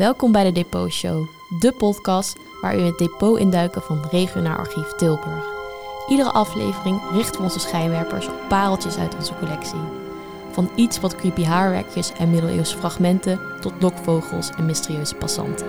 Welkom bij de Depot Show, de podcast waar u het depot induiken van Regionaal Archief Tilburg. Iedere aflevering richten we onze schijnwerpers op pareltjes uit onze collectie. Van iets wat creepy haarwerkjes en middeleeuwse fragmenten tot lokvogels en mysterieuze passanten.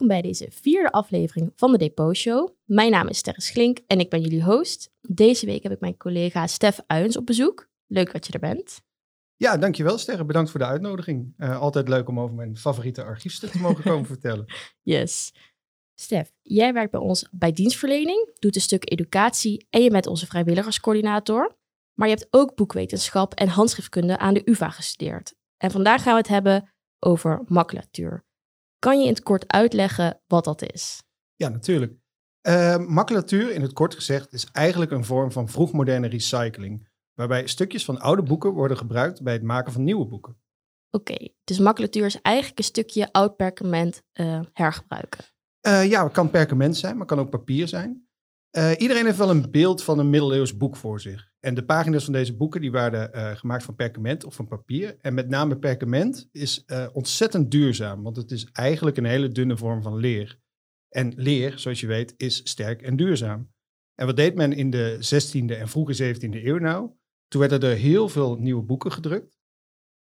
Welkom bij deze vierde aflevering van de Depot Show. Mijn naam is Sterre Schlink en ik ben jullie host. Deze week heb ik mijn collega Stef Uins op bezoek. Leuk dat je er bent. Ja, dankjewel Sterre. Bedankt voor de uitnodiging. Uh, altijd leuk om over mijn favoriete archiefstuk te mogen komen vertellen. Yes. Stef, jij werkt bij ons bij dienstverlening, doet een stuk educatie en je bent onze vrijwilligerscoördinator. Maar je hebt ook boekwetenschap en handschriftkunde aan de UvA gestudeerd. En vandaag gaan we het hebben over maculatuur. Kan je in het kort uitleggen wat dat is? Ja, natuurlijk. Uh, maculatuur, in het kort gezegd, is eigenlijk een vorm van vroegmoderne recycling, waarbij stukjes van oude boeken worden gebruikt bij het maken van nieuwe boeken. Oké, dus maculatuur is eigenlijk een stukje oud perkament uh, hergebruiken. Uh, ja, het kan perkament zijn, maar kan ook papier zijn. Uh, iedereen heeft wel een beeld van een middeleeuws boek voor zich. En de pagina's van deze boeken die waren uh, gemaakt van perkament of van papier. En met name perkament is uh, ontzettend duurzaam, want het is eigenlijk een hele dunne vorm van leer. En leer, zoals je weet, is sterk en duurzaam. En wat deed men in de 16e en vroege 17e eeuw nou? Toen werden er heel veel nieuwe boeken gedrukt.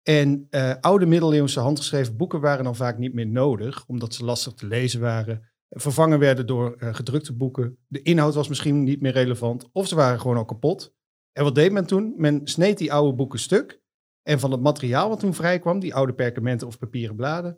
En oude middeleeuwse handgeschreven boeken waren dan vaak niet meer nodig, omdat ze lastig te lezen waren, vervangen werden door gedrukte boeken. De inhoud was misschien niet meer relevant, of ze waren gewoon al kapot. En wat deed men toen? Men sneed die oude boeken stuk. En van het materiaal wat toen vrijkwam, die oude perkamenten of papieren bladen,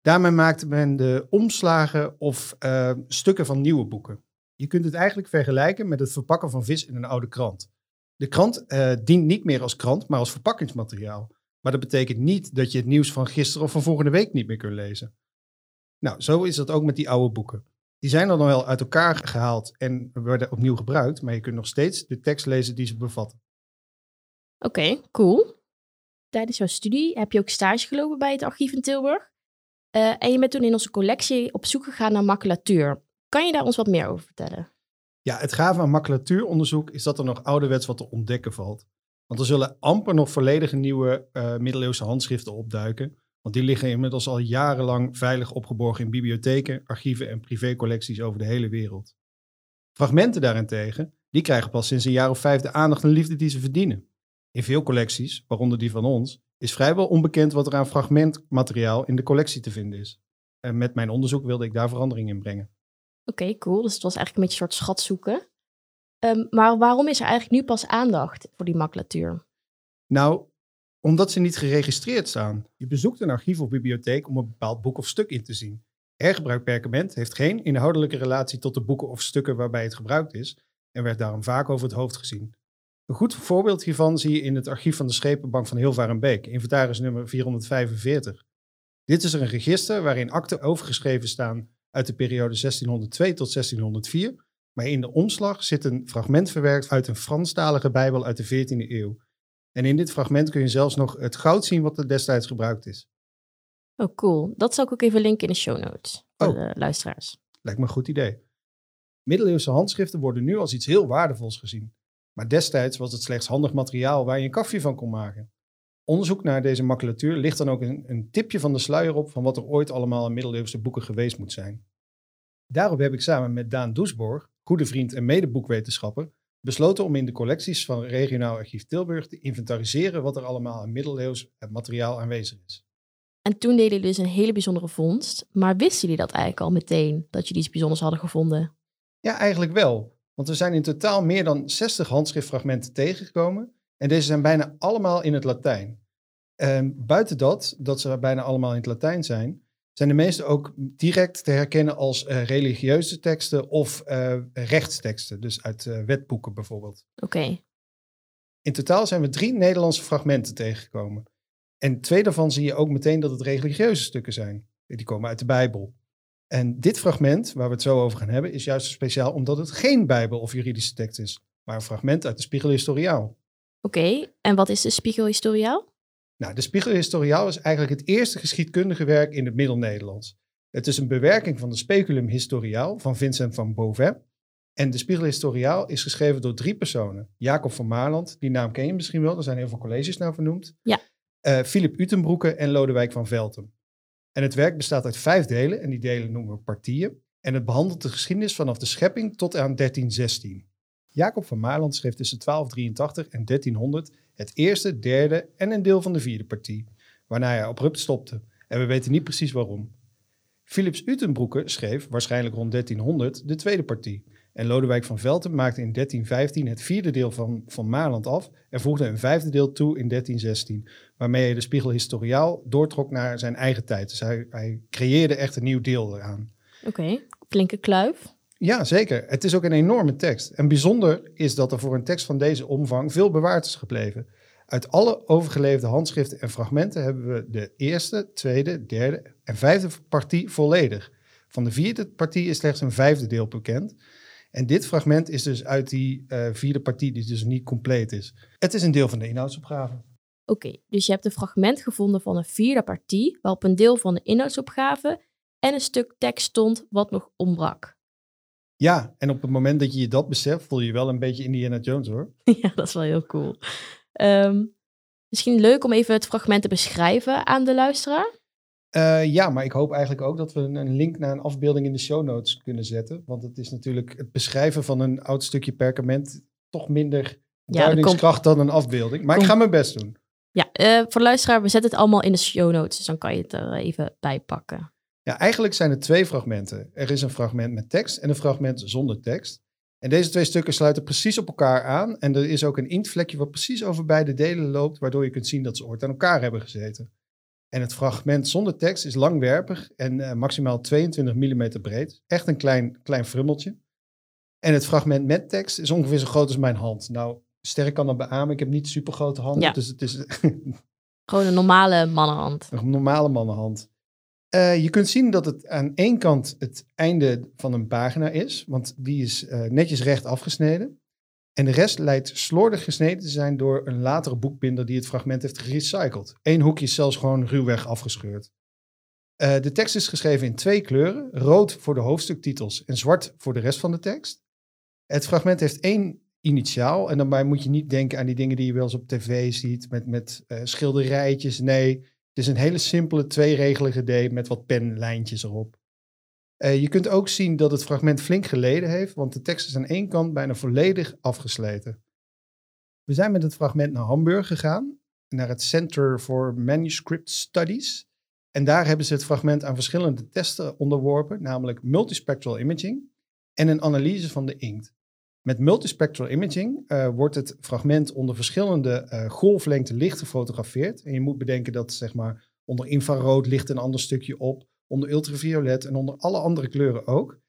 daarmee maakte men de omslagen of uh, stukken van nieuwe boeken. Je kunt het eigenlijk vergelijken met het verpakken van vis in een oude krant. De krant uh, dient niet meer als krant, maar als verpakkingsmateriaal. Maar dat betekent niet dat je het nieuws van gisteren of van volgende week niet meer kunt lezen. Nou, zo is dat ook met die oude boeken. Die zijn dan wel uit elkaar gehaald en worden opnieuw gebruikt, maar je kunt nog steeds de tekst lezen die ze bevatten. Oké, okay, cool. Tijdens jouw studie heb je ook stage gelopen bij het archief in Tilburg. Uh, en je bent toen in onze collectie op zoek gegaan naar maculatuur. Kan je daar ons wat meer over vertellen? Ja, het gave aan maculatuuronderzoek is dat er nog ouderwets wat te ontdekken valt. Want er zullen amper nog volledige nieuwe uh, middeleeuwse handschriften opduiken. Want die liggen inmiddels al jarenlang veilig opgeborgen in bibliotheken, archieven en privécollecties over de hele wereld. Fragmenten daarentegen, die krijgen pas sinds een jaar of vijf de aandacht en liefde die ze verdienen. In veel collecties, waaronder die van ons, is vrijwel onbekend wat er aan fragmentmateriaal in de collectie te vinden is. En met mijn onderzoek wilde ik daar verandering in brengen. Oké, okay, cool. Dus het was eigenlijk een beetje een soort schat zoeken. Um, maar waarom is er eigenlijk nu pas aandacht voor die maculatuur? Nou, omdat ze niet geregistreerd staan. Je bezoekt een archief of bibliotheek om een bepaald boek of stuk in te zien. Hergebruik perkament heeft geen inhoudelijke relatie tot de boeken of stukken waarbij het gebruikt is en werd daarom vaak over het hoofd gezien. Een goed voorbeeld hiervan zie je in het archief van de Schepenbank van Hilvarenbeek, inventaris nummer 445. Dit is een register waarin akten overgeschreven staan uit de periode 1602 tot 1604, maar in de omslag zit een fragment verwerkt uit een Franstalige Bijbel uit de 14e eeuw. En in dit fragment kun je zelfs nog het goud zien wat er destijds gebruikt is. Oh, cool. Dat zal ik ook even linken in de show notes voor oh. de luisteraars. Lijkt me een goed idee. Middeleeuwse handschriften worden nu als iets heel waardevols gezien. Maar destijds was het slechts handig materiaal waar je een kafje van kon maken. Onderzoek naar deze maculatuur ligt dan ook een, een tipje van de sluier op van wat er ooit allemaal in middeleeuwse boeken geweest moet zijn. Daarop heb ik samen met Daan Doesborg, goede vriend en medeboekwetenschapper, besloten om in de collecties van Regionaal Archief Tilburg te inventariseren wat er allemaal aan middeleeuws materiaal aanwezig is. En toen deden jullie dus een hele bijzondere vondst, maar wisten jullie dat eigenlijk al meteen, dat jullie iets bijzonders hadden gevonden? Ja, eigenlijk wel. Want we zijn in totaal meer dan 60 handschriftfragmenten tegengekomen en deze zijn bijna allemaal in het Latijn. En buiten dat, dat ze bijna allemaal in het Latijn zijn, zijn de meeste ook direct te herkennen als uh, religieuze teksten of uh, rechtsteksten, dus uit uh, wetboeken bijvoorbeeld. Oké. Okay. In totaal zijn we drie Nederlandse fragmenten tegengekomen. En twee daarvan zie je ook meteen dat het religieuze stukken zijn. Die komen uit de Bijbel. En dit fragment, waar we het zo over gaan hebben, is juist speciaal omdat het geen Bijbel of juridische tekst is, maar een fragment uit de Spiegel Historiaal. Oké, en wat is de Spiegelhistoriaal? Nou, de Spiegel Historiaal is eigenlijk het eerste geschiedkundige werk in het Middel-Nederlands. Het is een bewerking van de Speculum Historiaal van Vincent van Beauvais. En de Spiegel Historiaal is geschreven door drie personen. Jacob van Maarland, die naam ken je misschien wel, er zijn heel veel colleges naar vernoemd. Ja. Uh, Philip Utenbroeke en Lodewijk van Velten. En het werk bestaat uit vijf delen en die delen noemen we partieën. En het behandelt de geschiedenis vanaf de schepping tot aan 1316. Jacob van Maarland schreef tussen 1283 en 1300 het eerste, derde en een deel van de vierde partie, waarna hij abrupt stopte. En we weten niet precies waarom. Philips Utenbroeke schreef, waarschijnlijk rond 1300, de tweede partie. En Lodewijk van Velten maakte in 1315 het vierde deel van, van Maarland af en voegde een vijfde deel toe in 1316, waarmee hij de Spiegel Historiaal doortrok naar zijn eigen tijd. Dus hij, hij creëerde echt een nieuw deel eraan. Oké, flinke kluif. Ja, zeker. Het is ook een enorme tekst. En bijzonder is dat er voor een tekst van deze omvang veel bewaard is gebleven. Uit alle overgeleverde handschriften en fragmenten hebben we de eerste, tweede, derde en vijfde partie volledig. Van de vierde partie is slechts een vijfde deel bekend. En dit fragment is dus uit die uh, vierde partie, die dus niet compleet is. Het is een deel van de inhoudsopgave. Oké, dus je hebt een fragment gevonden van een vierde partie, waarop een deel van de inhoudsopgave en een stuk tekst stond wat nog ontbrak. Ja, en op het moment dat je je dat beseft, voel je je wel een beetje Indiana Jones hoor. ja, dat is wel heel cool. Ehm, misschien leuk om even het fragment te beschrijven aan de luisteraar. Uh, ja, maar ik hoop eigenlijk ook dat we een link naar een afbeelding in de show notes kunnen zetten. Want het is natuurlijk het beschrijven van een oud stukje perkament toch minder ja, duidingskracht dan een afbeelding. Maar ik ga mijn best doen. Ja, uh, voor de luisteraar, we zetten het allemaal in de show notes. Dus dan kan je het er even bij pakken. Ja, eigenlijk zijn er twee fragmenten. Er is een fragment met tekst en een fragment zonder tekst. En deze twee stukken sluiten precies op elkaar aan. En er is ook een inktvlekje wat precies over beide delen loopt, waardoor je kunt zien dat ze ooit aan elkaar hebben gezeten. En het fragment zonder tekst is langwerpig en uh, maximaal 22 mm breed. Echt een klein, klein frummeltje. En het fragment met tekst is ongeveer zo groot als mijn hand. Nou, sterk kan dat beamen. Ik heb niet super grote handen, ja. dus het is... Gewoon een normale mannenhand. Een normale mannenhand. Uh, je kunt zien dat het aan één kant het einde van een pagina is, want die is uh, netjes recht afgesneden. En de rest lijkt slordig gesneden te zijn door een latere boekbinder die het fragment heeft gerecycled. Eén hoekje is zelfs gewoon ruwweg afgescheurd. Uh, de tekst is geschreven in twee kleuren: rood voor de hoofdstuktitels en zwart voor de rest van de tekst. Het fragment heeft één initiaal en daarbij moet je niet denken aan die dingen die je wel eens op tv ziet met, met schilderijtjes. Nee, het is een hele simpele tweeregelige D met wat penlijntjes erop. Uh, je kunt ook zien dat het fragment flink geleden heeft, want de tekst is aan één kant bijna volledig afgesleten. We zijn met het fragment naar Hamburg gegaan, naar het Center for Manuscript Studies. En daar hebben ze het fragment aan verschillende testen onderworpen, namelijk multispectral imaging en een analyse van de inkt. Met multispectral imaging uh, wordt het fragment onder verschillende uh, golflengte licht gefotografeerd. En je moet bedenken dat zeg maar, onder infrarood ligt een ander stukje op, onder ultraviolet en onder alle andere kleuren ook.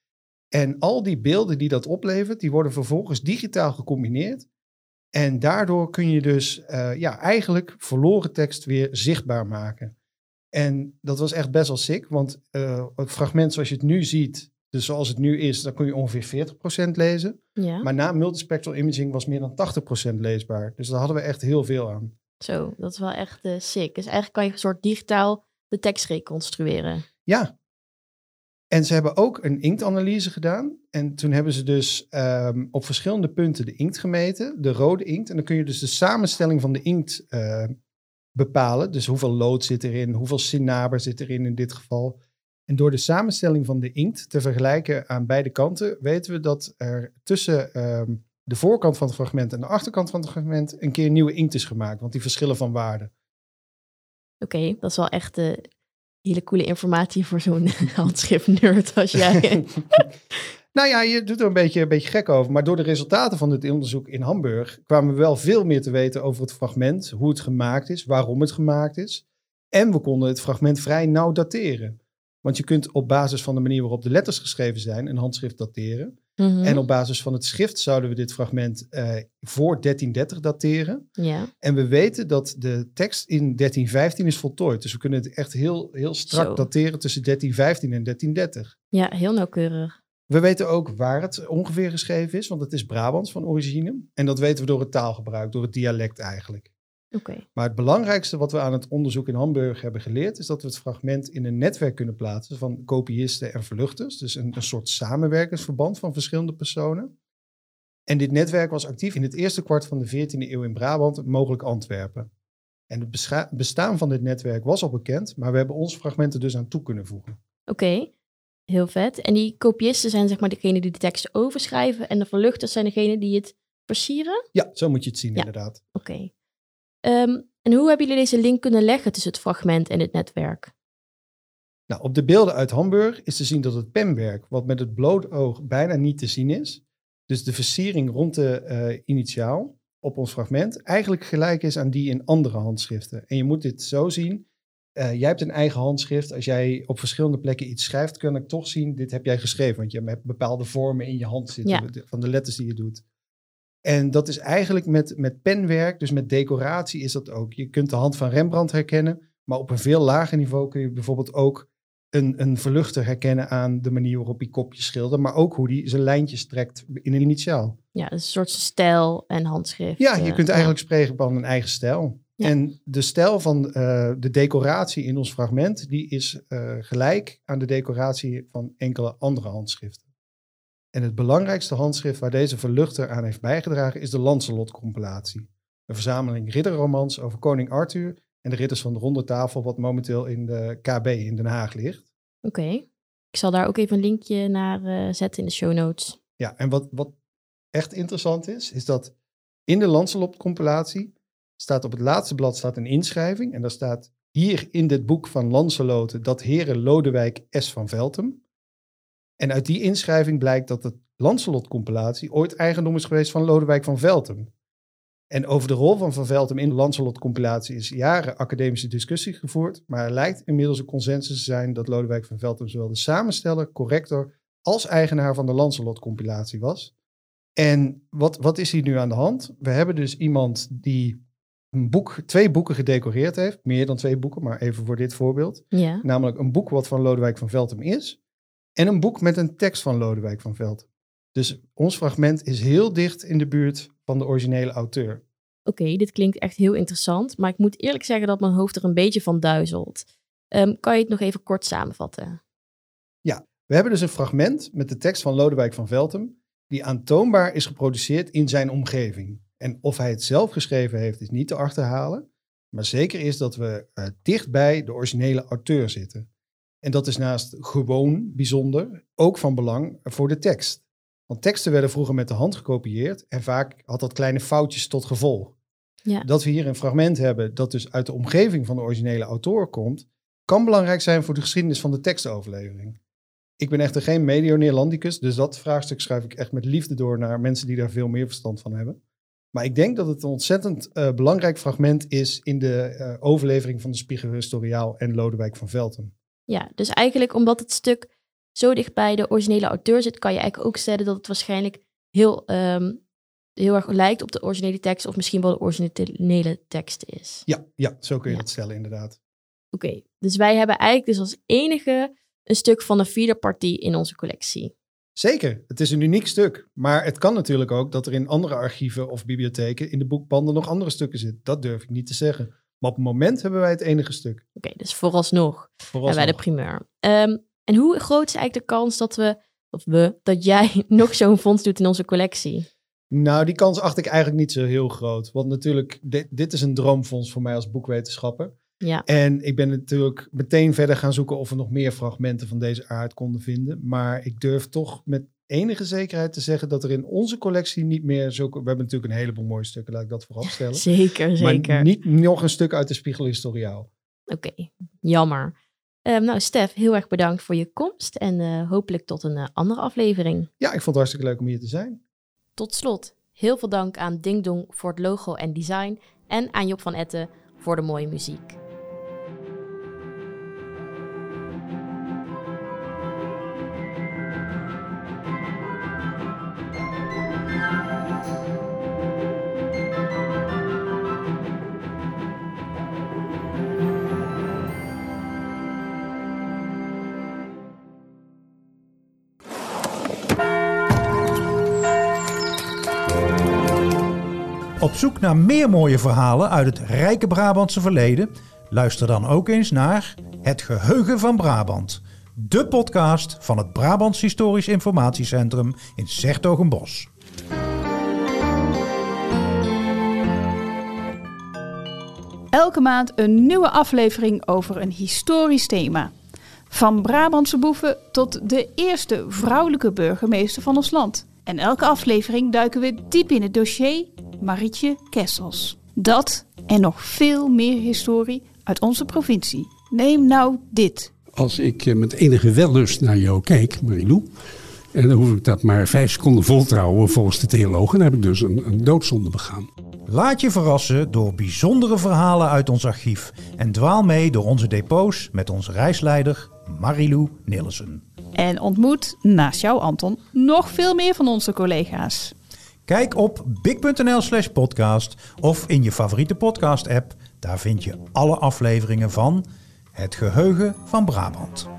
En al die beelden die dat oplevert, die worden vervolgens digitaal gecombineerd. En daardoor kun je dus uh, ja, eigenlijk verloren tekst weer zichtbaar maken. En dat was echt best wel sick, want het fragment zoals je het nu ziet, dus zoals het nu is, dan kun je ongeveer 40% lezen. Ja. Maar na multispectral imaging was meer dan 80% leesbaar. Dus daar hadden we echt heel veel aan. Zo, dat is wel echt uh, sick. Dus eigenlijk kan je een soort digitaal de tekst reconstrueren. Ja. En ze hebben ook een inktanalyse gedaan. En toen hebben ze dus um, op verschillende punten de inkt gemeten, de rode inkt. En dan kun je dus de samenstelling van de inkt uh, bepalen. Dus hoeveel lood zit erin, hoeveel cinnaber zit erin in dit geval. En door de samenstelling van de inkt te vergelijken aan beide kanten, weten we dat er tussen um, de voorkant van het fragment en de achterkant van het fragment een keer nieuwe inkt is gemaakt, want die verschillen van waarde. Oké, okay, dat is wel echt uh, hele coole informatie voor zo'n handschrift-nerd als jij. nou ja, je doet er een beetje, een beetje gek over, maar door de resultaten van dit onderzoek in Hamburg kwamen we wel veel meer te weten over het fragment, hoe het gemaakt is, waarom het gemaakt is. En we konden het fragment vrij nauw dateren. Want je kunt op basis van de manier waarop de letters geschreven zijn een handschrift dateren. Mhm. En op basis van het schrift zouden we dit fragment eh, voor 1330 dateren. Ja, En we weten dat de tekst in 1315 is voltooid. Dus we kunnen het echt heel, heel strak Zo. dateren tussen 1315 en 1330. ja heel nauwkeurig. We weten ook waar het ongeveer geschreven is, want het is Brabants van origine. En dat weten we door het taalgebruik, door het dialect eigenlijk. Maar het belangrijkste wat we aan het onderzoek in Hamburg hebben geleerd, is dat we het fragment in een netwerk kunnen plaatsen van kopiisten en verluchters. Dus een, een soort samenwerkingsverband van verschillende personen. En dit netwerk was actief in het eerste kwart van de 14e eeuw in Brabant, mogelijk Antwerpen. En het bestaan van dit netwerk was al bekend, maar we hebben onze fragmenten dus aan toe kunnen voegen. oké. Heel vet. En die kopiisten zijn zeg maar degene die de tekst overschrijven en de verluchters zijn degene die het versieren? Ja, zo moet je het zien Ja. inderdaad. Oké. Ehm, en hoe hebben jullie deze link kunnen leggen tussen het fragment en het netwerk? Nou, op de beelden uit Hamburg is te zien dat het penwerk, wat met het bloot oog bijna niet te zien is, dus de versiering rond de eh, initiaal op ons fragment, eigenlijk gelijk is aan die in andere handschriften. En je moet dit zo zien. eh, jij hebt een eigen handschrift. Als jij op verschillende plekken iets schrijft, kan ik toch zien, dit heb jij geschreven. Want je hebt bepaalde vormen in je hand zitten Ja. van de letters die je doet. En dat is eigenlijk met, met penwerk, dus met decoratie is dat ook. Je kunt de hand van Rembrandt herkennen, maar op een veel lager niveau kun je bijvoorbeeld ook een, een verluchter herkennen aan de manier waarop hij kopjes schildert, maar ook hoe hij zijn lijntjes trekt in een initiaal. Ja, dus een soort stijl en handschrift. Ja, je eh, kunt ja. eigenlijk spreken van een eigen stijl. Ja. En de stijl van eh, de decoratie in ons fragment, die is eh, gelijk aan de decoratie van enkele andere handschriften. En het belangrijkste handschrift waar deze verluchter aan heeft bijgedragen is de Lancelot-compilatie. Een verzameling ridderromans over koning Arthur en de ridders van de Ronde Tafel, wat momenteel in de KB in Den Haag ligt. Oké. Ik zal daar ook even een linkje naar eh, zetten in de show notes. Ja, en wat, wat echt interessant is, is dat in de Lancelot-compilatie staat op het laatste blad staat een inschrijving. En daar staat hier in dit boek van Lanceloten dat heren Lodewijk S. van Veltem. En uit die inschrijving blijkt dat de Lancelot-compilatie ooit eigendom is geweest van Lodewijk van Veltem. En over de rol van Van Veltem in de Lancelot-compilatie is jaren academische discussie gevoerd. Maar er lijkt inmiddels een consensus te zijn dat Lodewijk van Veltem zowel de samensteller, corrector als eigenaar van de Lancelot-compilatie was. En wat, wat is hier nu aan de hand? We hebben dus iemand die een boek, twee boeken gedecoreerd heeft. Meer dan twee boeken, maar even voor dit voorbeeld. Ja. Namelijk een boek wat van Lodewijk van Veltem is. En een boek met een tekst van Lodewijk van Veltem. Dus ons fragment is heel dicht in de buurt van de originele auteur. Oké, dit klinkt echt heel interessant. Maar ik moet eerlijk zeggen dat mijn hoofd er een beetje van duizelt. Ehm, kan je het nog even kort samenvatten? We hebben dus een fragment met de tekst van Lodewijk van Veltem, die aantoonbaar is geproduceerd in zijn omgeving. En of hij het zelf geschreven heeft, is niet te achterhalen. Maar zeker is dat we eh, dicht bij de originele auteur zitten. En dat is naast gewoon bijzonder ook van belang voor de tekst. Want teksten werden vroeger met de hand gekopieerd en vaak had dat kleine foutjes tot gevolg. Ja. Dat we hier een fragment hebben dat dus uit de omgeving van de originele auteur komt, kan belangrijk zijn voor de geschiedenis van de tekstoverlevering. Ik ben echter geen medio Neerlandicus, dus dat vraagstuk schuif ik echt met liefde door naar mensen die daar veel meer verstand van hebben. Maar ik denk dat het een ontzettend eh, belangrijk fragment is in de eh, overlevering van de Spiegel Historiaal en Lodewijk van Velten. Ja, dus eigenlijk omdat het stuk zo dicht bij de originele auteur zit, kan je eigenlijk ook stellen dat het waarschijnlijk heel, ehm, heel erg lijkt op de originele tekst, of misschien wel de originele tekst is. Ja, ja zo kun je Ja. dat stellen inderdaad. Oké, dus wij hebben eigenlijk dus als enige een stuk van een vierde partie in onze collectie. Zeker, het is een uniek stuk. Maar het kan natuurlijk ook dat er in andere archieven of bibliotheken in de boekpanden nog andere stukken zitten. Dat durf ik niet te zeggen. Maar op het moment hebben wij het enige stuk. Oké, dus vooralsnog hebben wij de primeur. Ehm, en hoe groot is eigenlijk de kans dat we, of we, dat jij nog zo'n fonds doet in onze collectie? Nou, die kans acht ik eigenlijk niet zo heel groot. Want natuurlijk, dit, dit is een droomfonds voor mij als boekwetenschapper. Ja, En ik ben natuurlijk meteen verder gaan zoeken of we nog meer fragmenten van deze aard konden vinden. Maar ik durf toch met enige zekerheid te zeggen dat er in onze collectie niet meer zulke... We hebben natuurlijk een heleboel mooie stukken, laat ik dat voorop stellen. zeker, zeker. Maar niet nog een stuk uit de Spiegel Historiaal. Oké, jammer. Ehm, nou, Stef, heel erg bedankt voor je komst en eh, hopelijk tot een eh, andere aflevering. Ja, ik vond het hartstikke leuk om hier te zijn. Tot slot, heel veel dank aan Ding Dong voor het logo en design en aan Job van Etten voor de mooie muziek. Op zoek naar meer mooie verhalen uit het rijke Brabantse verleden? Luister dan ook eens naar Het Geheugen van Brabant. De podcast van het Brabants Historisch Informatiecentrum in Sertogenbos. Elke maand een nieuwe aflevering over een historisch thema. Van Brabantse boeven tot de eerste vrouwelijke burgemeester van ons land. En elke aflevering duiken we diep in het dossier Marietje Kessels. Dat en nog veel meer historie uit onze provincie. Neem nou dit. Als ik eh, met enige wellust naar jou kijk, Marilou, en dan hoef ik dat maar vijf seconden voltrouwen volgens de theologen, dan heb ik dus een, een doodzonde begaan. Laat je verrassen door bijzondere verhalen uit ons archief en dwaal mee door onze depots met onze reisleider Marilou Nilsen. En ontmoet, naast jou Anton, nog veel meer van onze collega's. Kijk op big.nl slash podcast of in je favoriete podcast app. Daar vind je alle afleveringen van Het Geheugen van Brabant.